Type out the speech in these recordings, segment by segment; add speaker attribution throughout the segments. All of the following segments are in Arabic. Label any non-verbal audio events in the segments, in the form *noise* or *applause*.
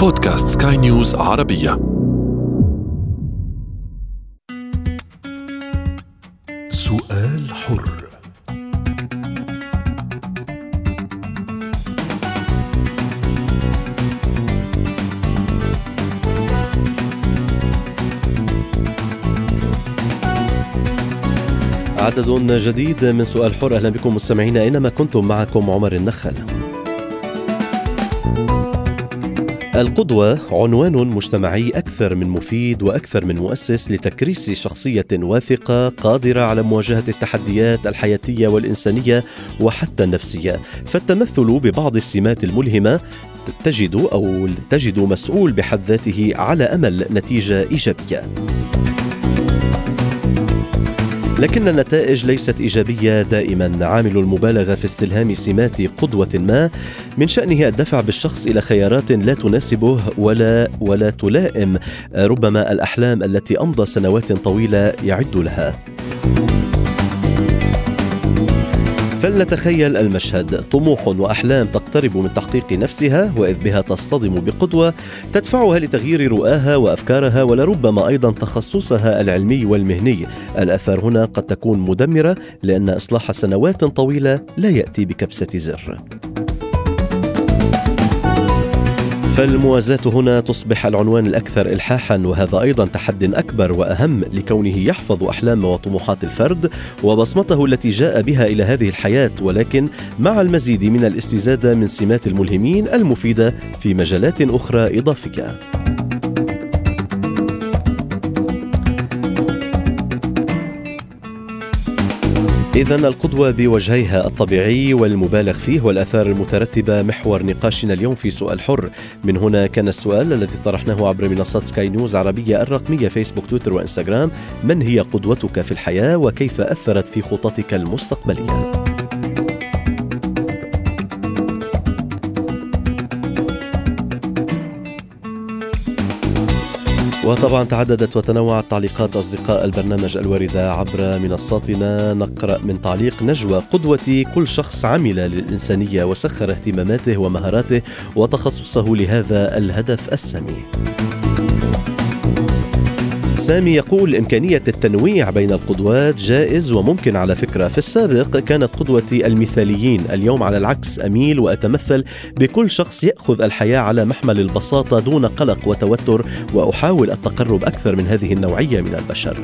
Speaker 1: بودكاست سكاي نيوز عربية. سؤال حر.
Speaker 2: عدد جديد من سؤال حر. أهلا بكم مستمعين أينما كنتم معكم عمر النخل. القدوة عنوان مجتمعي أكثر من مفيد وأكثر من مؤسس لتكريس شخصية واثقة قادرة على مواجهة التحديات الحياتية والإنسانية وحتى النفسية، فالتمثل ببعض السمات الملهمة تجد أو تجد مسؤول بحد ذاته على أمل نتيجة إيجابية. لكن النتائج ليست إيجابية دائما. عامل المبالغة في استلهام سمات قدوة ما من شأنه الدفع بالشخص إلى خيارات لا تناسبه ولا ولا تلائم. ربما الأحلام التي أمضى سنوات طويلة يعد لها. فلنتخيل المشهد. طموح وأحلام تقترب من تحقيق نفسها وإذ بها تصطدم بقدوة تدفعها لتغيير رؤاها وأفكارها ولربما أيضا تخصصها العلمي والمهني. الأثار هنا قد تكون مدمرة لأن إصلاح سنوات طويلة لا يأتي بكبسة زر. فالموازاة هنا تصبح العنوان الأكثر إلحاحا وهذا أيضا تحد أكبر وأهم لكونه يحفظ أحلام وطموحات الفرد وبصمته التي جاء بها إلى هذه الحياة ولكن مع المزيد من الاستزادة من سمات الملهمين المفيدة في مجالات أخرى إضافية. إذا القدوة بوجهيها الطبيعي والمبالغ فيه والآثار المترتبة محور نقاشنا اليوم في سؤال حر. من هنا كان السؤال الذي طرحناه عبر منصات سكاي نيوز عربية الرقمية فيسبوك تويتر وإنستغرام. من هي قدوتك في الحياة وكيف أثرت في خططك المستقبلية؟ وطبعا تعددت وتنوعت تعليقات أصدقاء البرنامج الواردة عبر منصاتنا. نقرأ من تعليق نجوى قدوتي كل شخص عمل للإنسانية وسخر اهتماماته ومهاراته وتخصصه لهذا الهدف السامي. سامي يقول إمكانية التنويع بين القدوات جائز وممكن على فكرة. في السابق كانت قدوتي المثاليين. اليوم على العكس أميل وأتمثل بكل شخص يأخذ الحياة على محمل البساطة دون قلق وتوتر وأحاول التقرب أكثر من هذه النوعية من البشر.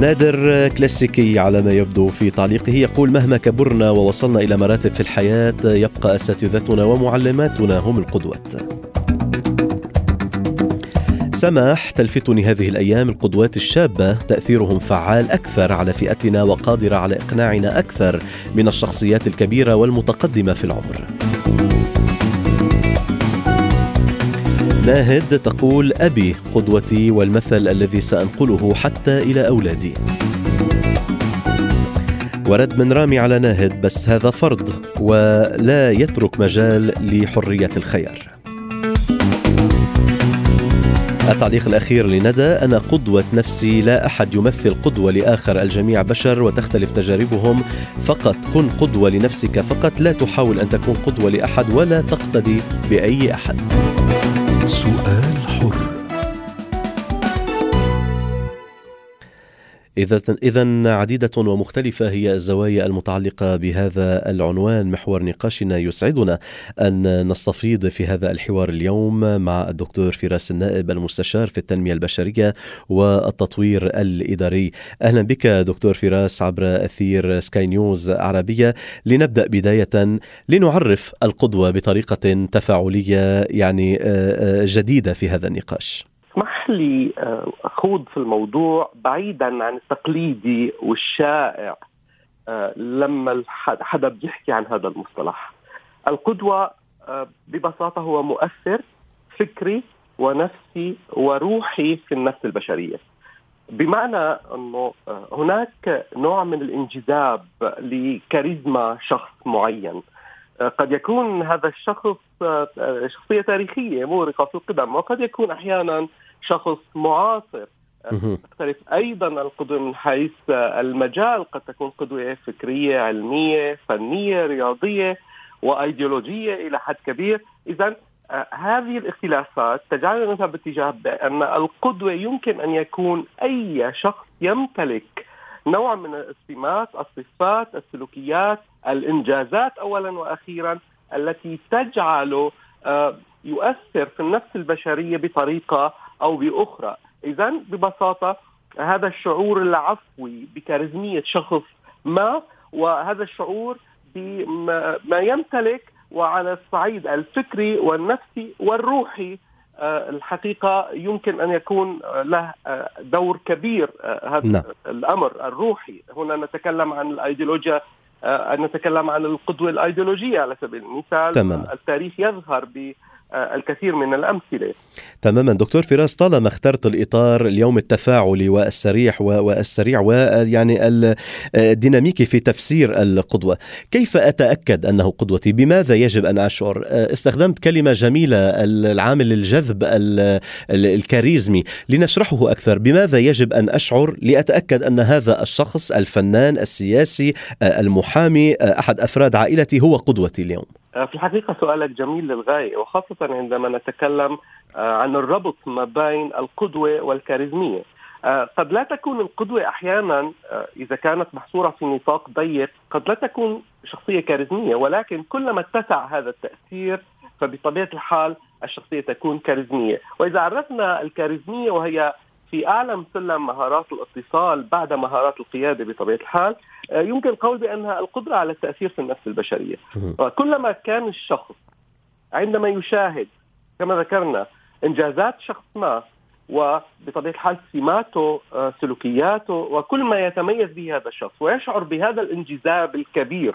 Speaker 2: نادر كلاسيكي على ما يبدو في تعليقه يقول مهما كبرنا ووصلنا إلى مراتب في الحياة يبقى أساتذتنا ومعلماتنا هم القدوة. سماح تلفتني هذه الأيام القدوات الشابة تأثيرهم فعال أكثر على فئتنا وقادرة على إقناعنا أكثر من الشخصيات الكبيرة والمتقدمة في العمر. ناهد تقول أبي قدوتي والمثل الذي سأنقله حتى إلى أولادي. ورد من رامي على ناهد بس هذا فرض ولا يترك مجال لحرية الخيار. التعليق الأخير لندى أنا قدوة نفسي لا أحد يمثل قدوة لآخر الجميع بشر وتختلف تجاربهم. فقط كن قدوة لنفسك فقط لا تحاول أن تكون قدوة لأحد ولا تقتدي بأي أحد.
Speaker 1: سؤال حر.
Speaker 2: إذا إذا عديدة ومختلفة هي الزوايا المتعلقة بهذا العنوان. محور نقاشنا يسعدنا أن نستفيض في هذا الحوار اليوم مع الدكتور فراس النائب المستشار في التنمية البشرية والتطوير الإداري. أهلا بك دكتور فراس عبر أثير سكاي نيوز عربية. لنبدأ بداية لنعرف القدوة بطريقة تفاعلية يعني جديدة في هذا النقاش.
Speaker 3: اسمح لي أخوض في الموضوع بعيدا عن التقليدي والشائع لما حدا بيحكي عن هذا المصطلح. القدوة ببساطة هو مؤثر فكري ونفسي وروحي في النفس البشرية. بمعنى أنه هناك نوع من الانجذاب لكاريزما شخص معين. قد يكون هذا الشخص شخصية تاريخية مورقة في القدم وقد يكون أحيانا شخص معاصر. تختلف أيضا القدوة من حيث المجال قد تكون قدوة فكرية علمية فنية رياضية وأيديولوجية إلى حد كبير. اذا آه، هذه الاختلافات تجعلنا نذهب باتجاه بان القدوة يمكن أن يكون أي شخص يمتلك نوع من السمات، الصفات، السلوكيات، الإنجازات اولا وأخيرا التي تجعله آه، يؤثر في النفس البشرية بطريقة أو بأخرى، إذا ببساطة هذا الشعور العفوي بكاريزمية شخص ما وهذا الشعور بما يمتلك وعلى الصعيد الفكري والنفسي والروحي آه، الحقيقة يمكن أن يكون له آه، دور كبير آه، هذا نعم. الأمر الروحي هنا نتكلم عن الأيديولوجيا نتكلم عن القدوة الأيديولوجية على سبيل المثال تمام. التاريخ يظهر ب الكثير من الأمثلة.
Speaker 2: تماما دكتور فراس طالما اخترت الإطار اليوم التفاعلي والسريع والسريع ويعني الديناميكي في تفسير القدوة، كيف أتأكد أنه قدوتي؟ بماذا يجب أن أشعر؟ استخدمت كلمة جميلة العامل الجذب الكاريزمي لنشرحه أكثر، بماذا يجب أن أشعر لأتأكد أن هذا الشخص الفنان السياسي المحامي أحد أفراد عائلتي هو قدوتي اليوم؟
Speaker 3: في الحقيقة سؤالك جميل للغاية وخاصة عندما نتكلم عن الربط ما بين القدوة والكاريزمية. آه، قد لا تكون القدوة أحيانا إذا كانت محصورة في نطاق ضيق قد لا تكون شخصية كاريزمية ولكن كلما اتسع هذا التأثير فبطبيعة الحال الشخصية تكون كاريزمية. وإذا عرفنا الكاريزمية وهي في أعلى سلم مهارات الاتصال بعد مهارات القيادة بطبيعة الحال آه، يمكن القول بأنها القدرة على التأثير في النفس البشرية. كلما كان الشخص عندما يشاهد كما ذكرنا إنجازات شخص ما وبطبيعة الحال سماته آه، سلوكياته وكل ما يتميز به هذا الشخص ويشعر بهذا الانجذاب الكبير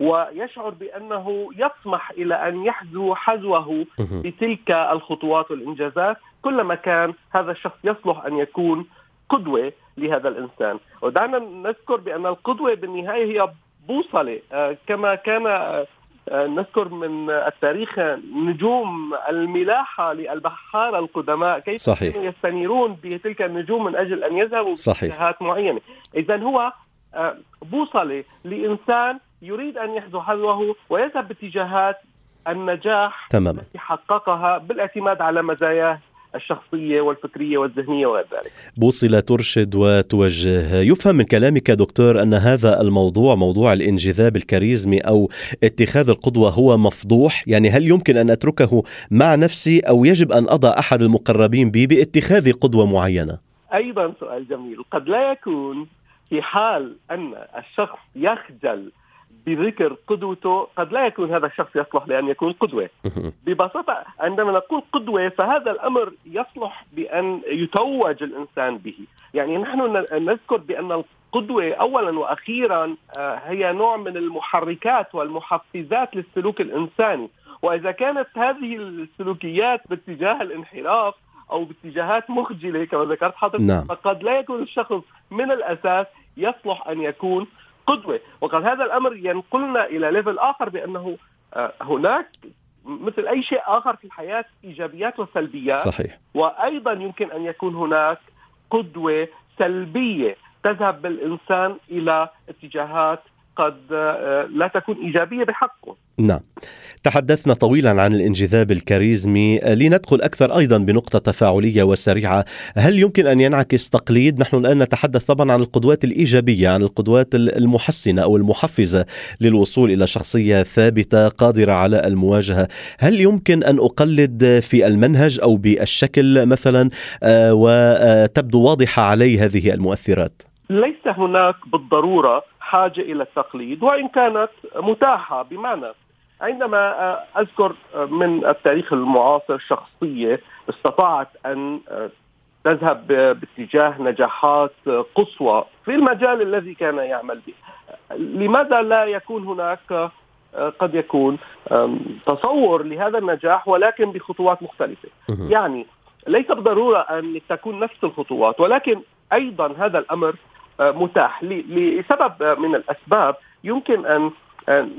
Speaker 3: ويشعر بأنه يطمح إلى أن يحذو حذوه بتلك الخطوات والإنجازات كلما كان هذا الشخص يصلح أن يكون قدوة لهذا الإنسان. ودعنا نذكر بأن القدوة بالنهاية هي بوصلة آه، كما كان آه، نذكر من التاريخ نجوم الملاحة للبحارة القدماء. كيف صحيح. يستنيرون بتلك النجوم من أجل أن يذهبوا باتجاهات معينة؟ إذا هو آه، بوصلة لإنسان يريد أن يحذو حذوه ويذهب باتجاهات النجاح
Speaker 2: تماما.
Speaker 3: التي حققها بالاعتماد على مزاياه الشخصية والفكرية والذهنية وغير ذلك.
Speaker 2: بوصله ترشد وتوجه، يفهم من كلامك دكتور أن هذا الموضوع موضوع الانجذاب الكاريزمي أو اتخاذ القدوة هو مفضوح، يعني هل يمكن أن أتركه مع نفسي أو يجب أن أضع أحد المقربين بي باتخاذ قدوة معينة؟
Speaker 3: أيضا سؤال جميل، قد لا يكون في حال أن الشخص يخجل بذكر قدوته قد لا يكون هذا الشخص يصلح لأن يكون قدوة. *laughs* ببساطة عندما نقول قدوة فهذا الأمر يصلح بأن يتوج الإنسان به. يعني نحن نذكر بأن القدوة أولا وأخيرا آه، هي نوع من المحركات والمحفزات للسلوك الإنساني. وإذا كانت هذه السلوكيات باتجاه الانحراف أو باتجاهات مخجلة كما ذكرت حضرتك نعم. فقد لا يكون الشخص من الأساس يصلح أن يكون قدوة. وقد هذا الأمر ينقلنا إلى ليفل آخر بأنه آه، هناك مثل أي شيء آخر في الحياة إيجابيات وسلبيات.
Speaker 2: صحيح.
Speaker 3: وأيضا يمكن أن يكون هناك قدوة سلبية تذهب بالإنسان إلى اتجاهات قد آه، لا تكون إيجابية بحقه.
Speaker 2: نعم. تحدثنا طويلا عن الانجذاب الكاريزمي لندخل أكثر أيضا بنقطة تفاعلية وسريعة. هل يمكن أن ينعكس تقليد؟ نحن الآن نتحدث طبعا عن القدوات الإيجابية عن القدوات المحسنة أو المحفزة للوصول إلى شخصية ثابتة قادرة على المواجهة. هل يمكن أن أقلد في المنهج أو بالشكل مثلا؟ آه، وتبدو واضحة علي هذه المؤثرات.
Speaker 3: ليس هناك بالضرورة حاجة إلى التقليد وإن كانت متاحة بمعنى عندما آه، أذكر آه، من التاريخ المعاصر شخصية استطاعت أن آه، تذهب باتجاه نجاحات قصوى في المجال الذي كان يعمل به. لماذا لا يكون هناك قد يكون تصور لهذا النجاح ولكن بخطوات مختلفة. يعني ليس بالضرورة أن تكون نفس الخطوات ولكن أيضا هذا الأمر متاح لسبب من الأسباب يمكن أن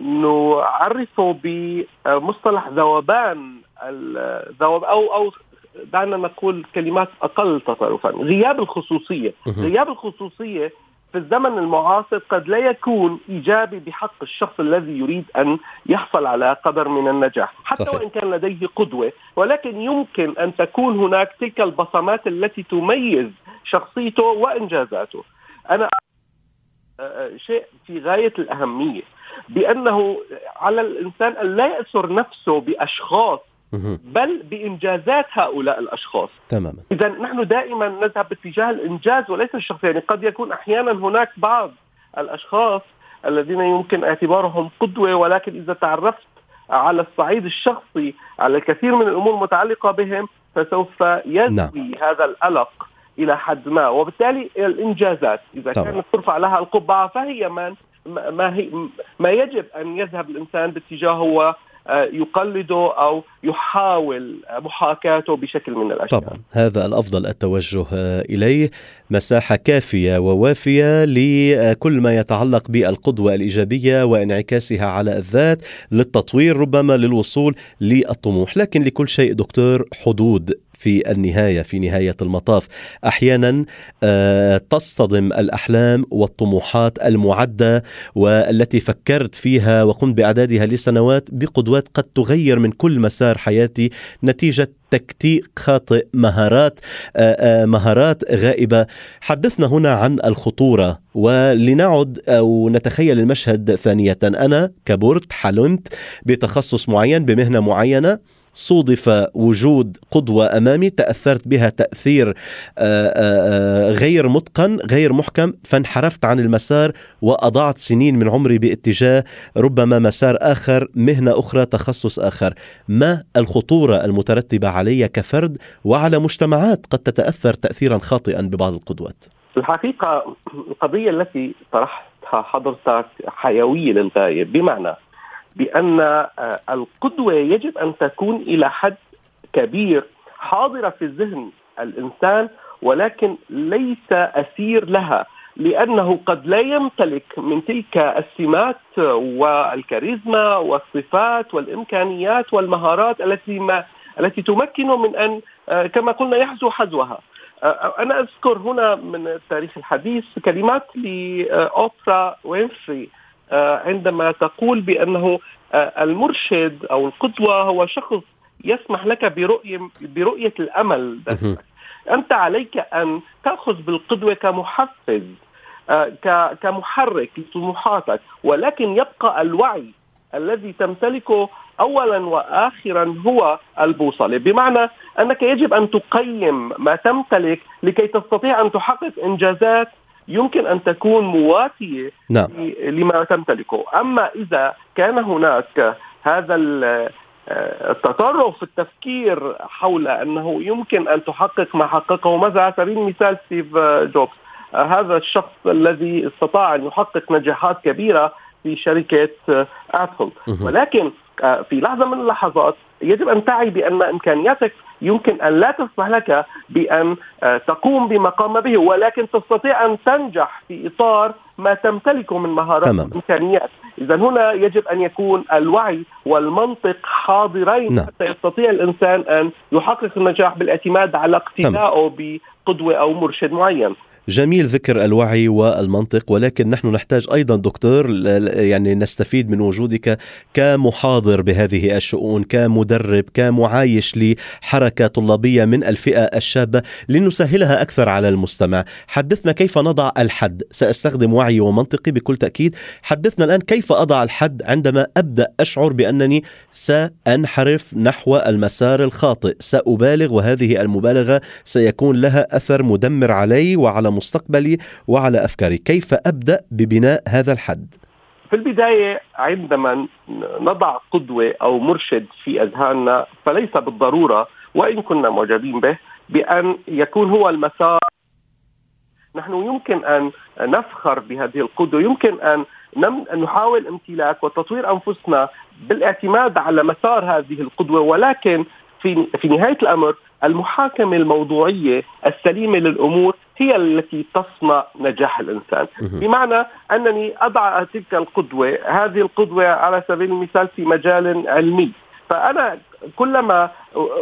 Speaker 3: نعرفه بمصطلح ذوبان الذوب أو أو دعنا نقول كلمات أقل تطرفا غياب الخصوصية غياب الخصوصية في الزمن المعاصر قد لا يكون إيجابي بحق الشخص الذي يريد أن يحصل على قدر من النجاح، حتى
Speaker 2: صحيح.
Speaker 3: وإن كان لديه قدوة، ولكن يمكن أن تكون هناك تلك البصمات التي تميز شخصيته وإنجازاته. أنا شيء في غاية الأهمية بأنه على الإنسان أن لا ياسر نفسه
Speaker 2: بأشخاص.
Speaker 3: بل بإنجازات هؤلاء الأشخاص.
Speaker 2: تماما
Speaker 3: اذا نحن دائما نذهب باتجاه الإنجاز وليس الشخص يعني قد يكون أحيانا هناك بعض الأشخاص الذين يمكن اعتبارهم قدوة ولكن إذا تعرفت على الصعيد الشخصي على الكثير من الأمور المتعلقة بهم فسوف يزوي
Speaker 2: نعم.
Speaker 3: هذا القلق إلى حد ما. وبالتالي الإنجازات إذا
Speaker 2: طبعا.
Speaker 3: كانت ترفع لها القبعة فهي من ما هي ما يجب أن يذهب الإنسان باتجاهه ويقلده أو يحاول محاكاته بشكل من الأشياء.
Speaker 2: طبعا. هذا الأفضل التوجه إليه. مساحة كافية ووافية لكل ما يتعلق بالقدوة الإيجابية وانعكاسها على الذات للتطوير ربما للوصول للطموح. لكن لكل شيء دكتور حدود في النهاية في نهاية المطاف. أحيانا آه، تصطدم الأحلام والطموحات المعدة والتي فكرت فيها وقمت بأعدادها لسنوات بقدوات قد تغير من كل مسار حياتي نتيجة تكتيك خاطئ مهارات آه، آه، مهارات غائبة. حدثنا هنا عن الخطورة ولنعد أو نتخيل المشهد ثانية. أنا كبرت حلمت بتخصص معين بمهنة معينة. صودف وجود قدوة أمامي تأثرت بها تأثير آه، آه، آه، غير متقن غير محكم. فانحرفت عن المسار وأضعت سنين من عمري باتجاه ربما مسار آخر مهنة أخرى تخصص آخر. ما الخطورة المترتبة علي كفرد وعلى مجتمعات قد تتأثر تأثيرا خاطئا ببعض القدوات؟
Speaker 3: الحقيقة القضية التي طرحتها حضرتك حيوية للغاية. بمعنى بأن آه، القدوة يجب أن تكون إلى حد كبير حاضرة في ذهن الإنسان ولكن ليس أسير لها لأنه قد لا يمتلك من تلك السمات والكاريزما والصفات والإمكانيات والمهارات التي ما التي تمكنه من أن آه، كما قلنا يحزو حزوها. آه، أنا أذكر هنا من التاريخ الحديث كلمات لأوبرا وينفري. عندما تقول بأنه آه، المرشد أو القدوة هو شخص يسمح لك برؤية برؤية
Speaker 2: الأمل.
Speaker 3: أنت عليك أن تأخذ بالقدوة كمحفز آه، كمحرك لطموحاتك ولكن يبقى الوعي الذي تمتلكه اولا واخرا هو البوصلة بمعنى أنك يجب أن تقيم ما تمتلك لكي تستطيع أن تحقق إنجازات يمكن أن تكون مواتية
Speaker 2: نعم.
Speaker 3: لما تمتلكه. أما إذا كان هناك هذا آه، التطرف في التفكير حول أنه يمكن أن تحقق ما حققه مثلا على سبيل المثال ستيف آه، جوبز؟ آه، هذا الشخص الذي استطاع أن يحقق نجاحات كبيرة في شركة أبل
Speaker 2: مهم.
Speaker 3: ولكن في لحظة من اللحظات يجب أن تعي بأن إمكانياتك يمكن أن لا تسمح لك بأن آه، تقوم بما قام به ولكن تستطيع أن تنجح في إطار ما تمتلكه من مهارات
Speaker 2: تمام.
Speaker 3: وإمكانيات إذا هنا يجب أن يكون الوعي والمنطق حاضرين
Speaker 2: نعم.
Speaker 3: حتى يستطيع الإنسان أن يحقق النجاح بالاعتماد على اقتدائه بقدوة أو مرشد معين
Speaker 2: جميل ذكر الوعي والمنطق ولكن نحن نحتاج أيضا دكتور يعني نستفيد من وجودك كمحاضر بهذه الشؤون كمدرب كمعايش لحركة طلابية من الفئة الشابة لنسهلها أكثر على المستمع. حدثنا كيف نضع الحد؟ سأستخدم وعي ومنطقي بكل تأكيد. حدثنا الآن كيف أضع الحد؟ عندما أبدأ أشعر بأنني سأنحرف نحو المسار الخاطئ. سأبالغ وهذه المبالغة سيكون لها أثر مدمر علي وعلى مستقبلي وعلى أفكاري. كيف أبدأ ببناء هذا الحد؟
Speaker 3: في البداية عندما نضع قدوة أو مرشد في أذهاننا فليس بالضرورة وإن كنا معجبين به بأن يكون هو المسار. نحن يمكن أن نفخر بهذه القدوة يمكن أن نحاول امتلاك وتطوير أنفسنا بالاعتماد على مسار هذه القدوة ولكن في في نهاية الأمر المحاكمة الموضوعية السليمة للأمور هي التي تصنع نجاح الإنسان.
Speaker 2: مهم.
Speaker 3: بمعنى أنني أضع تلك القدوة هذه القدوة على سبيل المثال في مجال علمي. فأنا كلما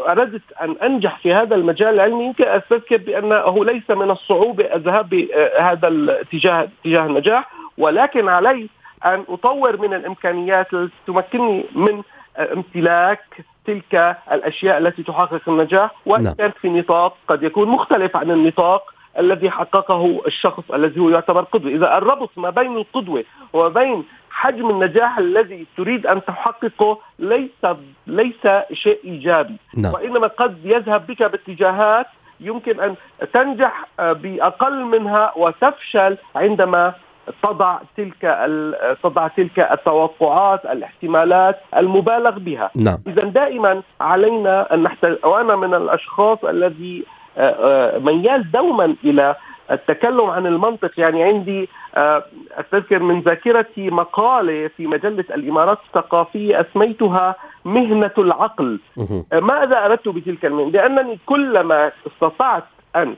Speaker 3: أردت أن أنجح في هذا المجال العلمي يمكن أستذكر بانه ليس من الصعوبة الذهاب بهذا الاتجاه اتجاه النجاح. ولكن علي أن أطور من الإمكانيات التي تمكنني من امتلاك تلك الأشياء التي تحقق النجاح وان نعم. كان في نطاق قد يكون مختلف عن النطاق الذي حققه الشخص الذي هو يعتبر قدوة، إذا الربط ما بين القدوة وبين حجم النجاح الذي تريد أن تحققه ليس ليس شيء إيجابي نعم. وإنما قد يذهب بك باتجاهات يمكن أن تنجح بأقل منها وتفشل عندما تضع تلك تضع تلك التوقعات الاحتمالات المبالغ بها
Speaker 2: نعم.
Speaker 3: اذا دائما علينا أن نحتاج وأنا من الأشخاص الذي آه، آه، ميال دوما إلى التكلم عن المنطق يعني عندي آه، أتذكر من ذاكرتي مقالة في مجلة الإمارات الثقافية أسميتها مهنة العقل ماذا أردت بتلك المهنة؟ لأنني كلما استطعت أن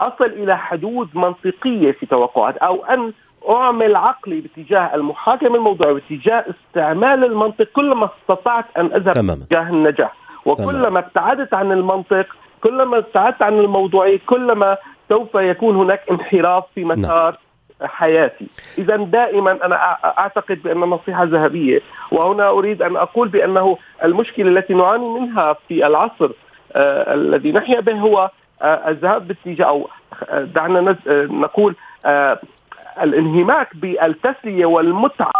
Speaker 3: أصل إلى حدود منطقية في توقعات أو أن أعمل عقلي باتجاه المحاكمة الموضوعية باتجاه استعمال المنطق كلما استطعت أن أذهب تماما. باتجاه النجاح وكلما ابتعدت عن المنطق كلما ابتعدت عن الموضوعية كلما سوف يكون هناك انحراف في نعم. مسار نعم. حياتي إذا دائما أنا أعتقد بأن النصيحة ذهبية وهنا أريد أن أقول بأنه المشكلة التي نعاني منها في العصر آه الذي نحيا به هو الذهاب باتجاه أو آه دعنا آه، نقول آه الانهماك بالتسلية والمتعة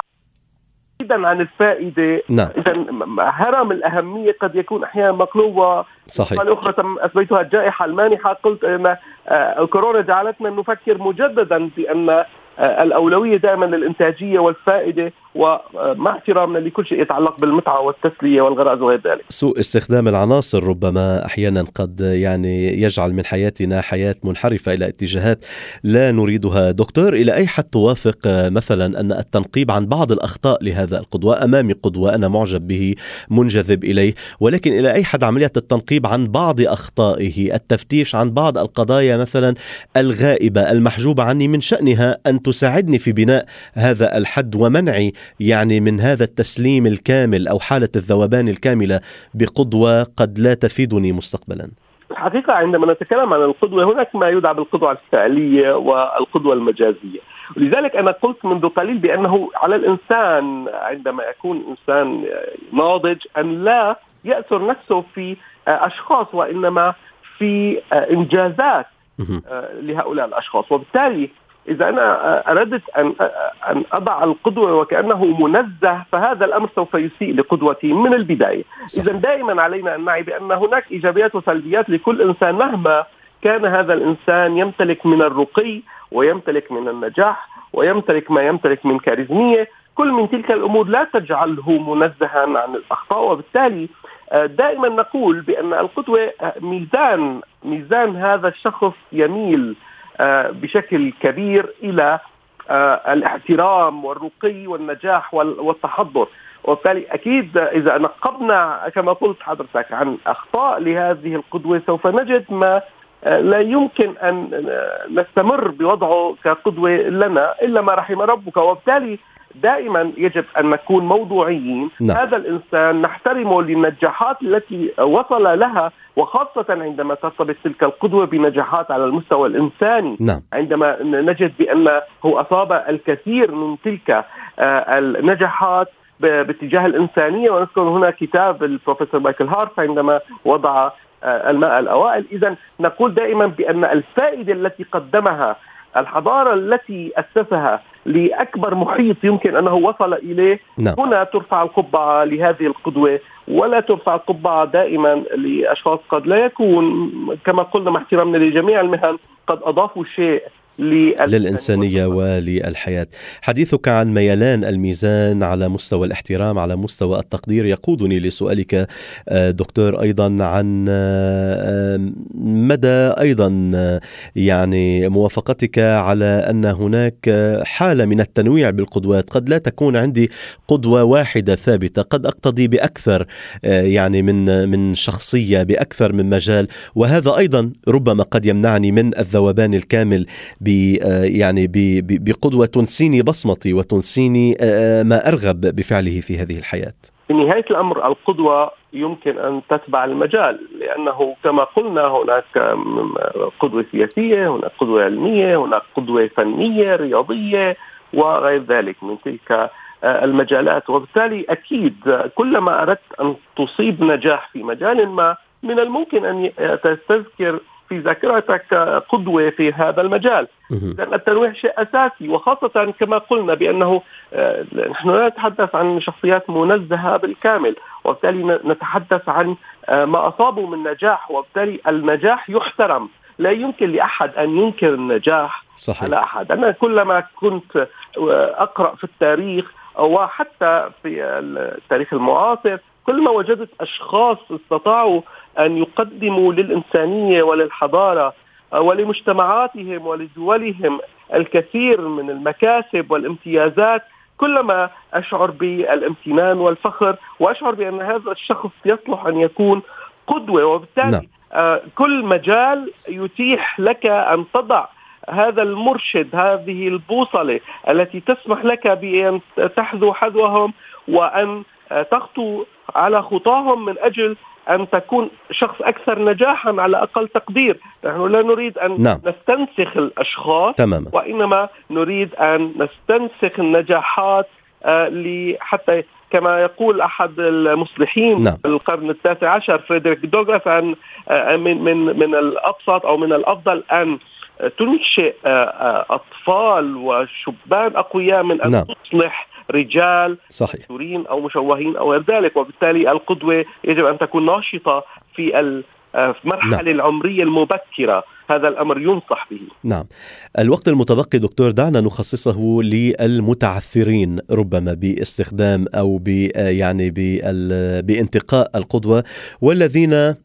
Speaker 3: بعيدا عن الفائدة.
Speaker 2: نعم.
Speaker 3: اذا هرم الأهمية قد يكون أحيانا مقلوب
Speaker 2: صحيح.
Speaker 3: أخرى اثبتها الجائحة المانحة. قلت إن آه، الكورونا جعلتنا نفكر مجددا بأن آه، الأولوية دائما للإنتاجية والفائدة ومع احترامنا لكل شيء يتعلق بالمتعة والتسلية والغرائز وغير ذلك.
Speaker 2: سوء استخدام العناصر ربما أحيانا قد يعني يجعل من حياتنا حياة منحرفة إلى اتجاهات لا نريدها، دكتور إلى أي حد توافق مثلا أن التنقيب عن بعض الأخطاء لهذا القدوة، أمامي قدوة أنا معجب به منجذب إليه، ولكن إلى أي حد عملية التنقيب عن بعض أخطائه، التفتيش عن بعض القضايا مثلا الغائبة المحجوبة عني من شأنها أن تساعدني في بناء هذا الحد ومنعي يعني من هذا التسليم الكامل أو حالة الذوبان الكاملة بقدوة قد لا تفيدني مستقبلا.
Speaker 3: الحقيقة عندما نتكلم عن القدوة هناك ما يدعى بالقدوة الفعلية والقدوة المجازية. ولذلك أنا قلت منذ قليل بأنه على الإنسان عندما يكون إنسان ناضج أن لا يأثر نفسه في أشخاص وإنما في إنجازات لهؤلاء الأشخاص وبالتالي إذا أنا أردت ان أن أضع القدوة وكأنه منزه فهذا الأمر سوف يسيء لقدوتي من البداية. إذا دائما علينا أن نعي بأن هناك إيجابيات وسلبيات لكل إنسان مهما كان هذا الإنسان يمتلك من الرقي ويمتلك من النجاح ويمتلك ما يمتلك من كاريزمية. كل من تلك الأمور لا تجعله منزها عن الأخطاء. وبالتالي دائما نقول بأن القدوة ميزان ميزان هذا الشخص يميل آه، بشكل كبير إلى آه، الاحترام والرقي والنجاح والتحضر. وبالتالي أكيد إذا نقبنا كما قلت حضرتك عن أخطاء لهذه القدوة سوف نجد ما آه، لا يمكن أن نستمر بوضعه كقدوة لنا إلا ما رحم ربك. وبالتالي دائما يجب أن نكون موضوعيين نعم. هذا الإنسان نحترمه للنجاحات التي وصل لها وخاصة عندما ترتبط تلك القدوة بنجاحات على المستوى الإنساني
Speaker 2: نعم.
Speaker 3: عندما نجد بأنه أصاب الكثير من تلك آه، النجاحات باتجاه الإنسانية ونذكر هنا كتاب البروفيسور مايكل هارف عندما وضع آه، الماء الأوائل إذا نقول دائما بأن الفائدة التي قدمها الحضارة التي أسسها لأكبر محيط يمكن أنه وصل إليه
Speaker 2: نعم.
Speaker 3: هنا ترفع القبعة لهذه القدوة ولا ترفع القبعة دائما لأشخاص قد لا يكون كما قلنا مع احترامنا لجميع المهن قد أضافوا شيء
Speaker 2: للإنسانية وللحياة. حديثك عن ميلان الميزان على مستوى الاحترام على مستوى التقدير يقودني لسؤالك آه، دكتور أيضا عن آه، مدى أيضا آه، يعني موافقتك على أن هناك حالة من التنويع بالقدوات. قد لا تكون عندي قدوة واحدة ثابتة. قد أقتضي بأكثر يعني من من شخصية بأكثر من مجال. وهذا أيضا ربما قد يمنعني من الذوبان الكامل يعني بقدوة تنسيني بصمتي وتنسيني ما أرغب بفعله في هذه الحياة.
Speaker 3: في نهاية الأمر القدوة يمكن أن تتبع المجال لأنه كما قلنا هناك قدوة سياسية هناك قدوة علمية هناك قدوة فنية رياضية وغير ذلك من تلك المجالات. وبالتالي أكيد كلما أردت أن تصيب نجاح في مجال ما من الممكن أن تستذكر في ذاكرتك قدوة في هذا المجال. لأن التنويع شيء أساسي وخاصة كما قلنا بأنه آه، نحن لا نتحدث عن شخصيات منزهة بالكامل وبالتالي نتحدث عن آه، ما أصابوا من نجاح وبالتالي النجاح يحترم. لا يمكن لأحد أن ينكر النجاح صحيح. على أحد، أنا كلما كنت آه، أقرأ في التاريخ وحتى في التاريخ المعاصر كل ما وجدت أشخاص استطاعوا أن يقدموا للإنسانية وللحضارة ولمجتمعاتهم ولدولهم الكثير من المكاسب والامتيازات كلما أشعر بالامتنان والفخر وأشعر بأن هذا الشخص يصلح أن يكون قدوة وبالتالي نعم. آه، كل مجال يتيح لك أن تضع هذا المرشد هذه البوصلة التي تسمح لك بأن تحذو حذوهم وأن تخطو على خطاهم من أجل أن تكون شخص أكثر نجاحا على أقل تقدير، نحن لا نريد أن نعم. نستنسخ الأشخاص تماما. وإنما نريد أن نستنسخ النجاحات آه حتى كما يقول أحد المصلحين نعم. في القرن التاسع عشر فريدريك دوغلاس عن آه من من من الأبسط أو من الأفضل أن تنشئ آه، أطفال وشبان أقوياء من أن نعم. تصلح رجال صحيح أو مشوهين أو غير ذلك وبالتالي القدوة يجب أن تكون ناشطة في المرحله نعم. العمرية المبكرة هذا الأمر ينصح به.
Speaker 2: نعم. الوقت المتبقي دكتور دعنا نخصصه للمتعثرين ربما باستخدام أو ب يعني بانتقاء القدوة والذين آه،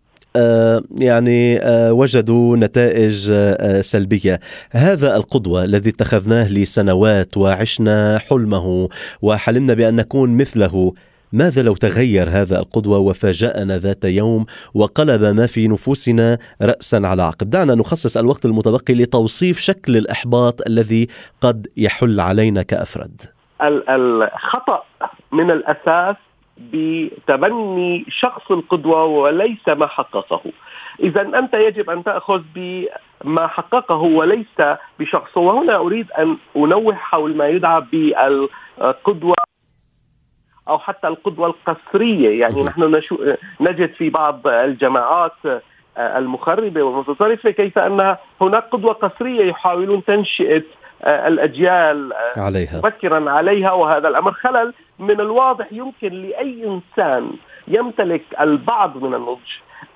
Speaker 2: يعني آه، وجدوا نتائج آه، سلبية. هذا القدوة الذي اتخذناه لسنوات وعشنا حلمه وحلمنا بأن نكون مثله. ماذا لو تغير هذا القدوة وفاجأنا ذات يوم وقلب ما في نفوسنا رأسا على عقب؟ دعنا نخصص الوقت المتبقي لتوصيف شكل الإحباط الذي قد يحل علينا كأفراد.
Speaker 3: الخطأ من الأساس بتبني شخص القدوة وليس ما حققه. إذا أنت يجب أن تأخذ بما حققه وليس بشخصه وهنا أريد أن أنوه حول ما يدعى بالقدوة أو حتى القدوة القسرية. يعني نحن نجد في بعض الجماعات المخربة والمتطرفة كيف أن هناك قدوة قسرية يحاولون تنشئة آه، الأجيال آه، عليها. مبكرا عليها وهذا الأمر. خلل من الواضح يمكن لأي إنسان يمتلك البعض من النضج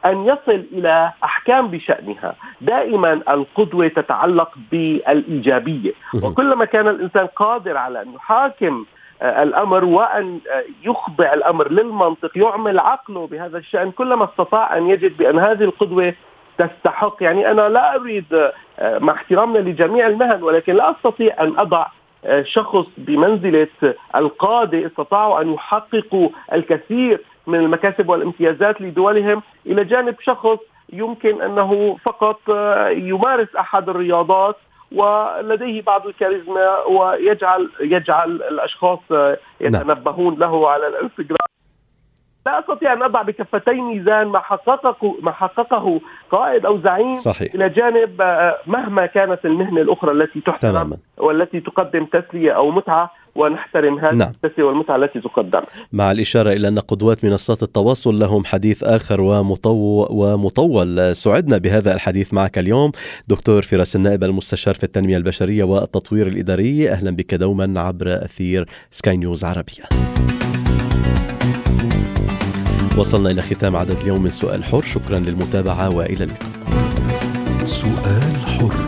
Speaker 3: أن يصل إلى أحكام بشأنها، دائما القدوة تتعلق بالإيجابية، وكلما كان الإنسان قادر على أن يحاكم آه، الأمر وأن يخضع الأمر للمنطق يعمل عقله بهذا الشأن كلما استطاع أن يجد بأن هذه القدوة تستحق. يعني أنا لا أريد آه، مع احترامنا لجميع المهن ولكن لا أستطيع أن أضع آه، شخص بمنزلة القاده استطاعوا أن يحققوا الكثير من المكاسب والامتيازات لدولهم. إلى جانب شخص يمكن أنه فقط آه، يمارس أحد الرياضات ولديه بعض الكاريزما ويجعل يجعل الأشخاص نعم. يتنبهون له على الانستغرام. لا أستطيع أن أضع بكفتي ميزان ما حققه ما حققه قائد أو زعيم صحيح. إلى جانب آه، مهما كانت المهنة الأخرى التي تحترم تماما. والتي تقدم تسلية أو متعة ونحترم هذه نعم. التسلية والمتعة التي تقدم.
Speaker 2: مع الإشارة إلى أن قدوات منصات التواصل لهم حديث آخر ومطو ومطول سعدنا بهذا الحديث معك اليوم دكتور فراس النائب المستشار في التنمية البشرية والتطوير الإداري أهلا بك دوما عبر أثير سكاي نيوز عربية. وصلنا إلى ختام عدد اليوم من سؤال حر. شكرا للمتابعة وإلى اللقاء. سؤال حر.